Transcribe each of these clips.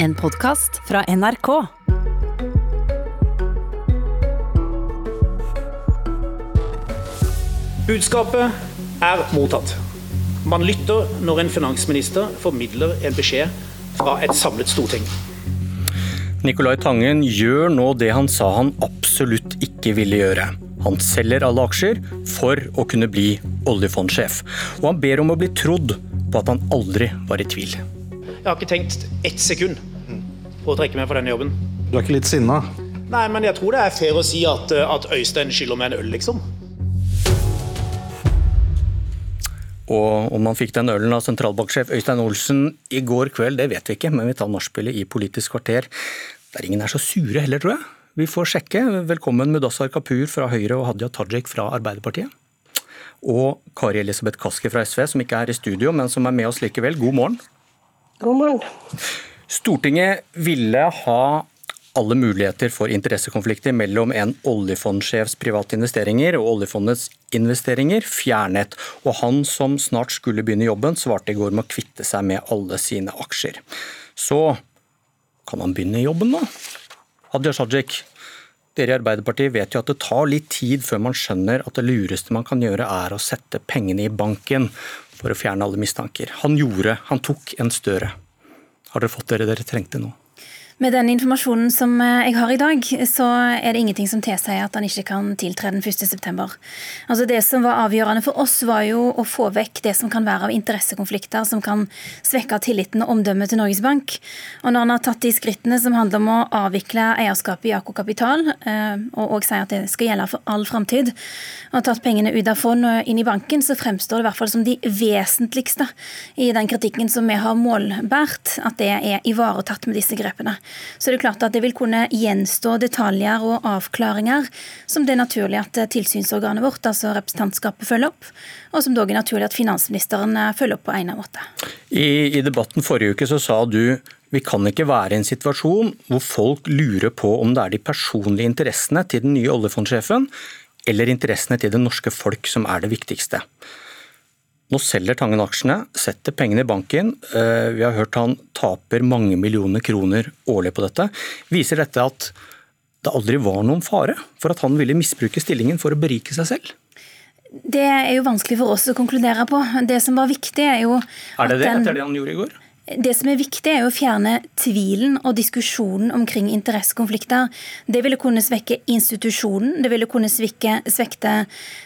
En podkast fra NRK. Budskapet er mottatt. Man lytter når en finansminister formidler en beskjed fra et samlet storting. Nicolai Tangen gjør nå det han sa han absolutt ikke ville gjøre. Han selger alle aksjer for å kunne bli oljefondsjef. Og han ber om å bli trodd på at han aldri var i tvil. Jeg har ikke tenkt ett sekund på å trekke meg fra denne jobben. Du er ikke litt sinna? Nei, men jeg tror det er fair å si at, at Øystein skylder meg en øl, liksom. Og om han fikk den ølen av sentralbanksjef Øystein Olsen i går kveld, det vet vi ikke, men vi tar nachspielet i Politisk kvarter. Der ingen er så sure heller, tror jeg. Vi får sjekke. Velkommen Mudassar Kapur fra Høyre og Hadia Tajik fra Arbeiderpartiet. Og Kari Elisabeth Kaski fra SV, som ikke er i studio, men som er med oss likevel. God morgen. God morgen. Stortinget ville ha alle muligheter for interessekonflikter mellom en oljefondsjefs private investeringer og oljefondets investeringer fjernet, og han som snart skulle begynne jobben, svarte i går med å kvitte seg med alle sine aksjer. Så kan han begynne jobben nå? Hadia Tajik, dere i Arbeiderpartiet vet jo at det tar litt tid før man skjønner at det lureste man kan gjøre er å sette pengene i banken for å fjerne alle mistanker. Han gjorde, han tok en Støre. Har dere fått dere dere trengte nå? Med den informasjonen som eh, jeg har i dag, så er det ingenting som tilsier at han ikke kan tiltre den 1.9. Altså det som var avgjørende for oss, var jo å få vekk det som kan være av interessekonflikter som kan svekke tilliten og omdømmet til Norges Bank. Og når han har tatt de skrittene som handler om å avvikle eierskapet i Ako Kapital, eh, og òg sier at det skal gjelde for all framtid, og har tatt pengene ut av fond og inn i banken, så fremstår det i hvert fall som de vesentligste i den kritikken som vi har målbært, at det er ivaretatt med disse grepene så er det klart at det vil kunne gjenstå detaljer og avklaringer som det er naturlig at tilsynsorganet vårt, altså representantskapet, følger opp, og som dog er naturlig at finansministeren eh, følger opp på egnet måte. I, I debatten forrige uke så sa du vi kan ikke være i en situasjon hvor folk lurer på om det er de personlige interessene til den nye oljefondsjefen eller interessene til det norske folk som er det viktigste. Nå selger Tangen aksjene, setter pengene i banken. Eh, vi har hørt han taper mange millioner kroner årlig på dette. Viser dette at det aldri var noen fare for at han ville misbruke stillingen for å berike seg selv? Det er jo vanskelig for oss å konkludere på. Det som var viktig, er jo Er det det, etter det han gjorde i går? Det som er viktig, er å fjerne tvilen og diskusjonen omkring interessekonflikter. Det ville kunne svekke institusjonen, det ville kunne svekke, svekte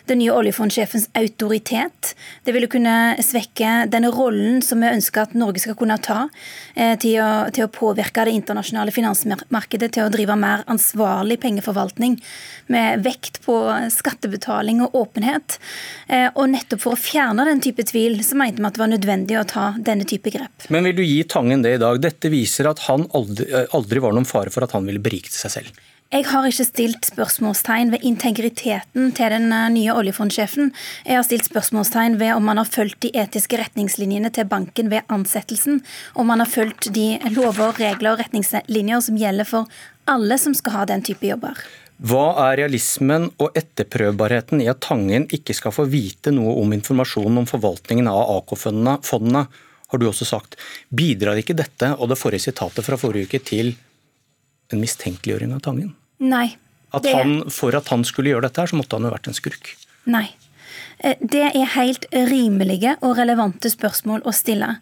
den nye oljefondsjefens autoritet. Det ville kunne svekke den rollen som vi ønsker at Norge skal kunne ta eh, til, å, til, å, påvirke det internasjonale finansmarkedet, til å drive mer ansvarlig pengeforvaltning med vekt på skattebetaling og åpenhet. Eh, og nettopp for å fjerne den type tvil, så mente vi at det var nødvendig å ta denne type grep. Men vil du gi Tangen det i dag? Dette viser at han aldri, eh, aldri var noen fare for at han ville berike seg selv. Jeg har ikke stilt spørsmålstegn ved integriteten til den eh, nye oljefondsjefen. Jeg har stilt spørsmålstegn ved om man har fulgt de etiske retningslinjene til banken ved ansettelsen. Om man har fulgt de lover, regler og retningslinjer som gjelder for alle som skal ha den type jobber. Hva er realismen og etterprøvbarheten i at Tangen ikke skal få vite noe om informasjonen om forvaltningen av AK-fondene har du også sagt. Bidrar ikke dette og det forrige sitatet fra forrige uke til en mistenkeliggjøring av Tangen? Nei. At han, for at han skulle gjøre dette, her, så måtte han jo vært en skurk? Nei. Eh, det er helt rimelige og relevante spørsmål å stille.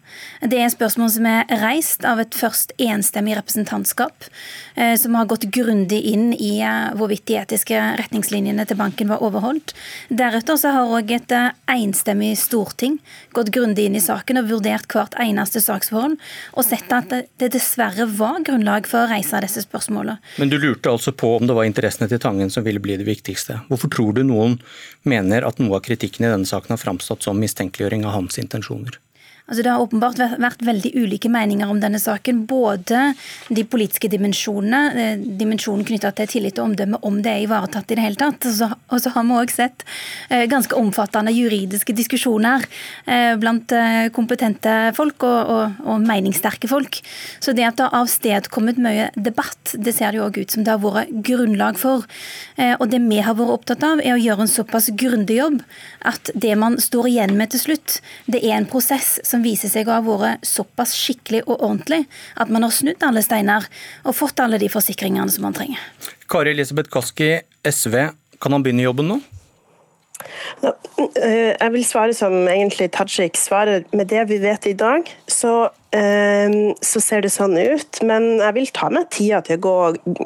Det er spørsmål som er reist av et først enstemmig representantskap, eh, som har gått grundig inn i eh, hvorvidt de etiske retningslinjene til banken var overholdt. Deretter så har òg et enstemmig storting gått grundig inn i saken og vurdert hvert eneste saksforhold, og sett at det dessverre var grunnlag for å reise disse spørsmålene. Men du lurte altså på om det var interessene til Tangen som ville bli det viktigste. Hvorfor tror du noen mener at noe av kritikken kritikken i denne saken har framstått som mistenkeliggjøring av hans intensjoner. Altså det har åpenbart vært veldig ulike meninger om denne saken. Både de politiske dimensjonene, eh, dimensjonen knytta til tillit og omdømme, om det er ivaretatt i det hele tatt. Og så har vi òg sett eh, ganske omfattende juridiske diskusjoner eh, blant kompetente folk og, og, og meningssterke folk. Så det at det har avstedkommet mye debatt, det ser det jo òg ut som det har vært grunnlag for. Og det vi har vært opptatt av, er å gjøre en såpass grundig jobb at det man står igjen med til slutt, det er en prosess som kan viser seg å ha vært såpass skikkelig og ordentlig at man har snudd alle steiner og fått alle de forsikringene som man trenger. Kari Elisabeth Kaski, SV, kan han begynne jobben nå? Eh, jeg vil svare som egentlig Tajik svarer. Med det vi vet i dag, så, eh, så, ser det sånn ut. Men jeg vil ta meg tida til å gå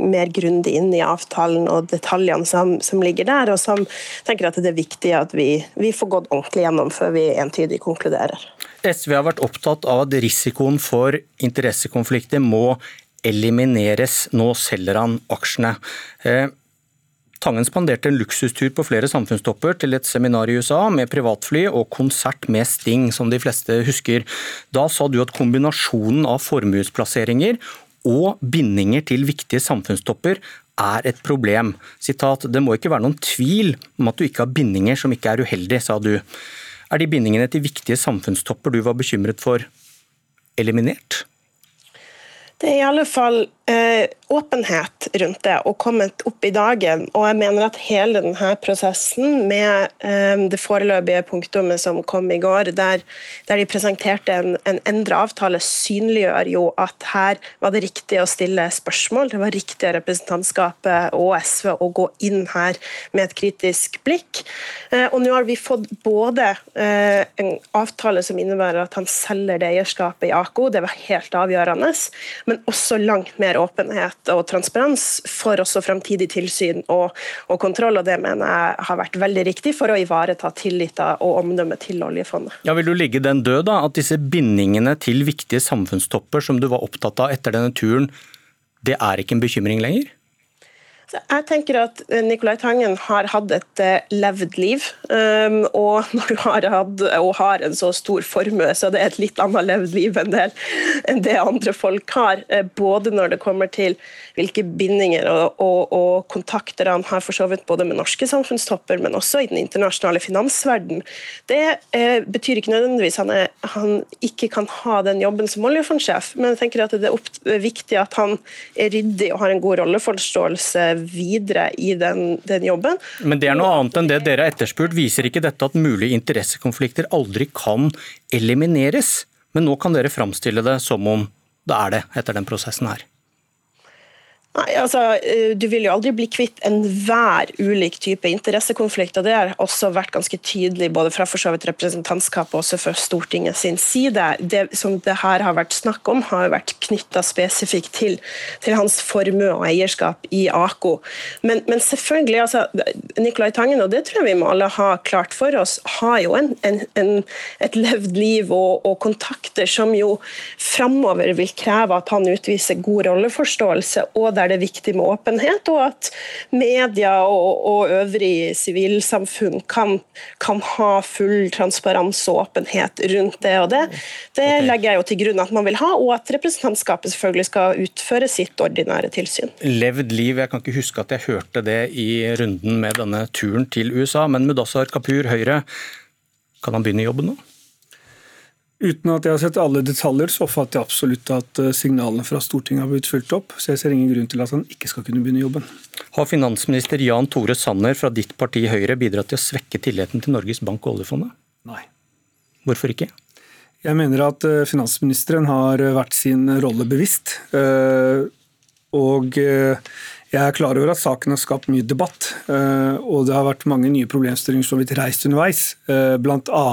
mer grundig inn i avtalen og detaljene som, som ligger der. Og som tenker at det er viktig at vi, vi får gått ordentlig gjennom før vi entydig konkluderer. SV har vært opptatt av at risikoen for interessekonflikter må elimineres. Nå selger han aksjene. Eh, Tangen spanderte en luksustur på flere samfunnstopper til et seminar i USA med privatfly og konsert med Sting, som de fleste husker. Da sa du at kombinasjonen av formuesplasseringer og bindinger til viktige samfunnstopper er et problem. Sitat, det må ikke være noen tvil om at du ikke har bindinger som ikke er uheldige, sa du. Er de bindingene til viktige samfunnstopper du var bekymret for, eliminert? Det er i alle fall eh, åpenhet rundt det og kommet opp i dagen. Og jeg mener at hele denne prosessen med eh, det foreløpige punktummet som kom i går, der, der de presenterte en, en endra avtale, synliggjør jo at her var det riktig å stille spørsmål. Det var riktig av representantskapet og SV å gå inn her med et kritisk blikk. Eh, og nå har vi fått både eh, en avtale som innebærer at han selger det eierskapet i AKO, det var helt avgjørende men også langt mer åpenhet og transparens for også fremtidig tilsyn og, og, kontroll. og Det mener jeg har vært veldig riktig for å ivareta tilliten og omdømmet til oljefondet. Ja, Vil du ligge den død, da? At disse bindingene til viktige samfunnstopper som du var opptatt av etter denne turen, det er ikke en bekymring lenger? Jeg tenker at eh, Nicolai Tangen har hatt et eh, levd liv. Um, og når du har hatt og har en så stor formue, så det er et litt annet levd liv enn det, enn det andre folk har. Eh, både når det kommer til hvilke bindinger og, og, og kontakter han har for så vidt både med norske samfunnstopper, men også i den internasjonale finansverden. Det eh, betyr ikke nødvendigvis han, han ikke kan ha den jobben som oljefondsjef, men jeg tenker at det er viktig at han er ryddig og har en god rolleforståelse videre i den, den, jobben. Men det er noe annet enn det dere har etterspurt. Viser ikke dette at mulige interessekonflikter aldri kan elimineres? Men nå kan dere framstille det som om det er det etter den prosessen her. Nei, altså, eh, Du vil jo aldri bli kvitt enhver ulik type interessekonflikt. og Det har også vært ganske tydelig både fra for så vidt representantskapet og også fra Stortinget sin side. Det som det her har vært snakk om, har vært knytta spesifikt til, til, hans formue og eierskap i AKO. Men, men, selvfølgelig, altså, Nicolai Tangen, og det tror jeg vi må alle ha klart for oss, har jo en, en, en, et levd liv og, og kontakter som jo framover vil kreve at han utviser god rolleforståelse. og der der det er viktig med åpenhet, og at media og, og øvrig sivilsamfunn kan, kan, ha full transparens og åpenhet rundt det. og Det, det okay. legger jeg jo til grunn at man vil ha, og at representantskapet selvfølgelig skal utføre sitt ordinære tilsyn. Levd liv, jeg kan ikke huske at jeg hørte det i runden med denne turen til USA, men Mudassar Kapur, Høyre, kan han begynne jobben nå? Uten at jeg har sett alle detaljer, så oppfatter jeg absolutt at eh, signalene fra Stortinget har blitt fulgt opp. Så jeg ser ingen grunn til at han ikke skal kunne begynne jobben. Har finansminister Jan Tore Sanner fra ditt parti Høyre bidratt til å svekke tilliten til Norges Bank og oljefondet? Nei. Hvorfor ikke? Jeg mener at eh, finansministeren har vært sin rolle bevisst. Eh, og jeg er klar over at saken har skapt mye debatt, eh, og det har vært mange nye problemstillinger som har blitt reist underveis. Eh, Bl.a.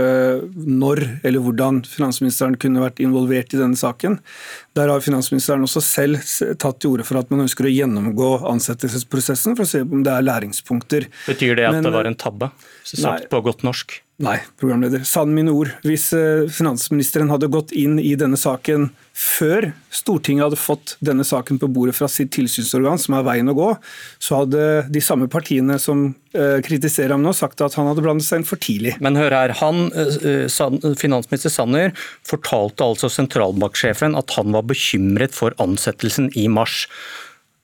Eh, når eller hvordan finansministeren kunne vært involvert i denne saken. Der har finansministeren også selv tatt til orde for at man ønsker å gjennomgå ansettelsesprosessen for å se om det er læringspunkter. Betyr det at Men, det var en tabbe, sagt på godt norsk? Nei, programleder. Sann mine ord. Hvis eh, finansministeren hadde gått inn i denne saken før Stortinget hadde fått denne saken på bordet fra sitt tilsynsorgan, som er veien å gå, så hadde de samme partiene som eh, kritiserer ham nå, sagt at han hadde blandet seg inn for tidlig. Men hør her, han, eh, Finansminister Sanner fortalte altså sentralbanksjefen at han var bekymret for ansettelsen i mars.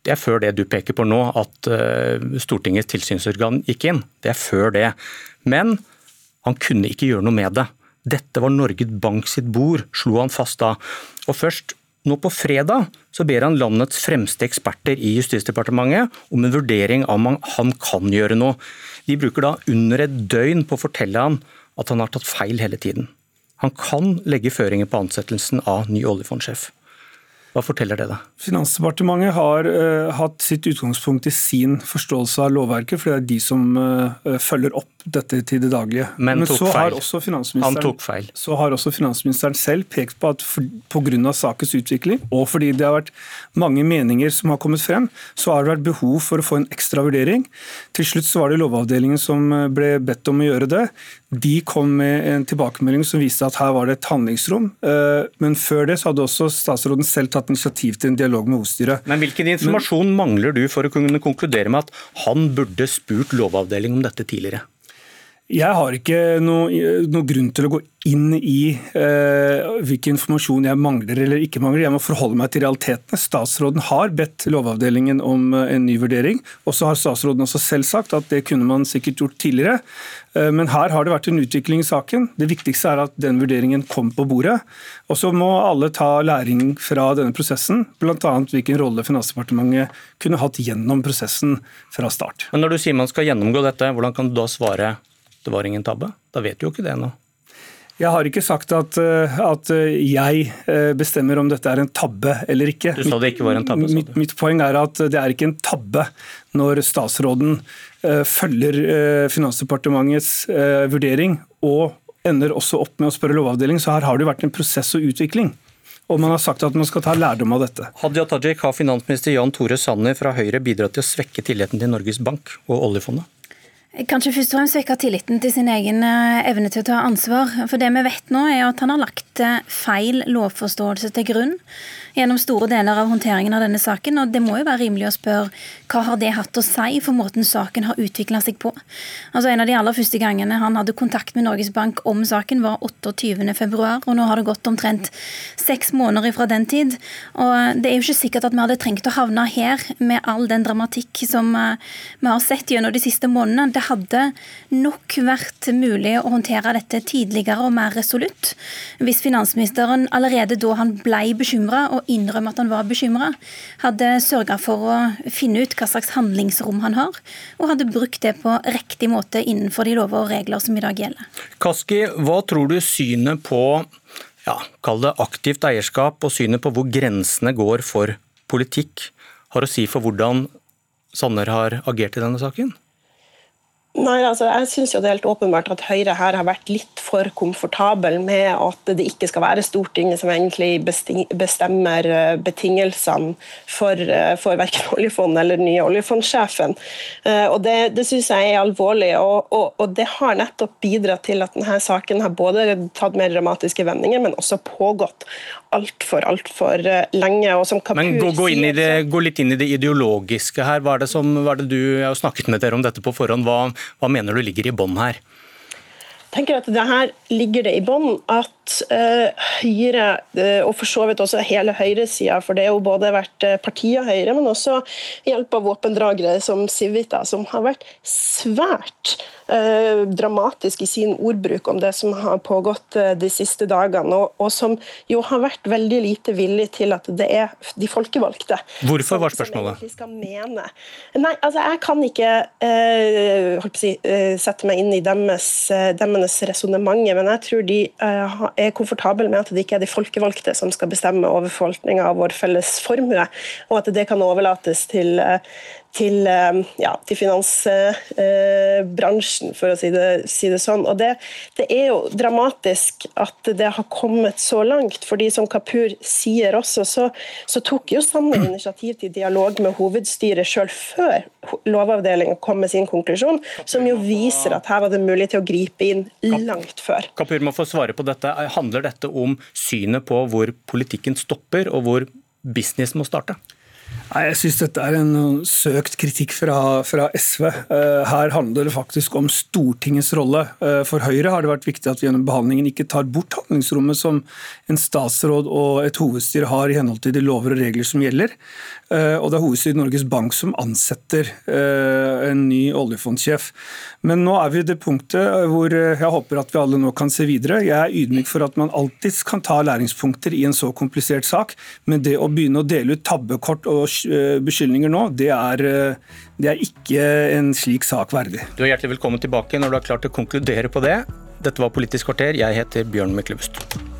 Det er før det du peker på nå, at Stortingets tilsynsorgan gikk inn. Det er før det. Men han kunne ikke gjøre noe med det. Dette var Norges Bank sitt bord, slo han fast da. Og først nå på fredag så ber han landets fremste eksperter i Justisdepartementet om en vurdering av om han kan gjøre noe. De bruker da under et døgn på å fortelle han at han har tatt feil hele tiden. Han kan legge føringer på ansettelsen av ny oljefondsjef. Hva forteller det deg? Finansdepartementet har uh, hatt sitt utgangspunkt i sin forståelse av lovverket, for det er de som uh, følger opp dette til det daglige. Men, Men så. Har Han tok feil. så har også finansministeren selv pekt på at pga. sakens utvikling, og fordi det har vært mange meninger som har kommet frem, så har det vært behov for å få en ekstra vurdering. Til slutt så var det Lovavdelingen som eh, ble bedt om å gjøre det. De kom med en tilbakemelding som viste at her var det et handlingsrom. Men før det så hadde også statsråden selv tatt initiativ til en dialog med hovedstyret. Men hvilken informasjon Men, mangler du for å kunne konkludere med at han burde spurt Lovavdelingen om dette tidligere? Jeg har ikke noe, noe, grunn til å gå inn i eh, hvilken informasjon jeg mangler eller ikke mangler. Jeg må forholde meg til realitetene. Statsråden har bedt Lovavdelingen om eh, en ny vurdering. Og så har statsråden også selv sagt at det kunne man sikkert gjort tidligere. Eh, men her har det vært en utvikling i saken. Det viktigste er at den vurderingen kom på bordet. Og så må alle ta læring fra denne prosessen, bl.a. hvilken rolle Finansdepartementet kunne hatt gjennom prosessen fra start. Men når du sier man skal gjennomgå dette, hvordan kan du da svare det var ingen tabbe? Da vet du jo ikke det ennå. Jeg har ikke sagt at, eh, at, jeg eh, bestemmer om dette er en tabbe eller ikke. Du sa det ikke var en tabbe, mitt, mitt, poeng er at det er ikke en tabbe når statsråden følger Finansdepartementets vurdering og ender også opp med å spørre Lovavdelingen, så her har det vært en prosess og utvikling. Og man har sagt at man skal ta lærdom av dette. Hadia Tajik, har finansminister Jan Tore Sanner fra Høyre bidratt til å svekke tilliten til Norges Bank og oljefondet? Kanskje først og fremst svekke tilliten til sin egen eh, evne til å ta ansvar. For det vi vet nå, er at han har lagt eh, feil lovforståelse til grunn gjennom store deler av håndteringen av denne saken. Og det må jo være rimelig å spørre hva har det hatt å si for måten saken har utvikla seg på. Altså En av de aller første gangene han hadde kontakt med Norges Bank om saken, var 28.2, og nå har det gått omtrent seks måneder fra den tid. Og det er jo ikke sikkert at vi hadde trengt å havne her med all den dramatikk som eh, vi har sett gjennom de siste månedene. Det hadde nok vært mulig å håndtere dette tidligere og mer resolutt hvis finansministeren allerede da han ble bekymra og innrømme at han var bekymra, hadde sørga for å finne ut hva slags handlingsrom han har, og hadde brukt det på riktig måte innenfor de lover og regler som i dag gjelder. Kaski, hva tror du synet på ja, kall det aktivt eierskap og synet på hvor grensene går for politikk, har å si for hvordan Sanner har agert i denne saken? Nei, altså jeg synes jo det er helt åpenbart at Høyre her har vært litt for komfortabel med at det ikke skal være Stortinget som egentlig bestemmer eh, betingelsene for, eh, for verken oljefondet eller den nye oljefondsjefen. Eh, og Det, det synes jeg er alvorlig, og, og, og, det har nettopp bidratt til at denne saken har både tatt mer dramatiske vendinger, men også pågått altfor, altfor lenge. Og som Kapur men gå, gå, det, gå, litt inn i det ideologiske her. Hva er det som, hva er det du har snakket med dere om dette på forhånd? Hva, hva mener du ligger i bånn her? Jeg tenker at det her ligger det i bånn at uh, Høyre, uh, og for så vidt også hele høyresida, for det har jo både vært uh, partiet Høyre, men også hjelp av våpendragere som Civita, som har vært svært dramatisk i sin ordbruk om det som har pågått de siste dagene, og, og, som jo har vært veldig lite villig til at det er de folkevalgte Hvorfor var spørsmålet? Som skal mene. Nei, altså Jeg kan ikke holdt på å si, sette meg inn i deres, deres resonnement, men jeg tror de er komfortable med at det ikke er de folkevalgte som skal bestemme over forvaltninga av vår felles formue, og at det kan overlates til, til, ja, til finansbransjen, for å si det, si det sånn. Og det, det, er jo dramatisk at det har kommet så langt. fordi som Kapur sier også, så, så tok jo Sanner initiativ til dialog med hovedstyret sjøl før Lovavdelingen kom med sin konklusjon, som jo viser at her var det mulig til å gripe inn langt før. Kapur må få svare på dette. Handler dette om synet på hvor politikken stopper, og hvor business må starte? Nei, Jeg syns dette er en søkt kritikk fra, fra, SV. Eh, her handler det faktisk om Stortingets rolle. Eh, for Høyre har det vært viktig at vi gjennom behandlingen ikke tar bort handlingsrommet som en statsråd og et hovedstyre har i henhold til de lover og regler som gjelder. Eh, og det er hovedstyret Norges Bank som ansetter en ny oljefondsjef. Men nå er vi i det punktet hvor jeg håper at vi alle nå kan se videre. Jeg er ydmyk for at man alltid kan ta læringspunkter i en så komplisert sak, men det å begynne å dele ut tabbekort og Eh, beskyldninger nå, det er, eh, det er ikke en slik sak verdig. Du er hjertelig velkommen tilbake når du har klart å konkludere på det. Dette var Politisk kvarter. Jeg heter Bjørn Myklebust.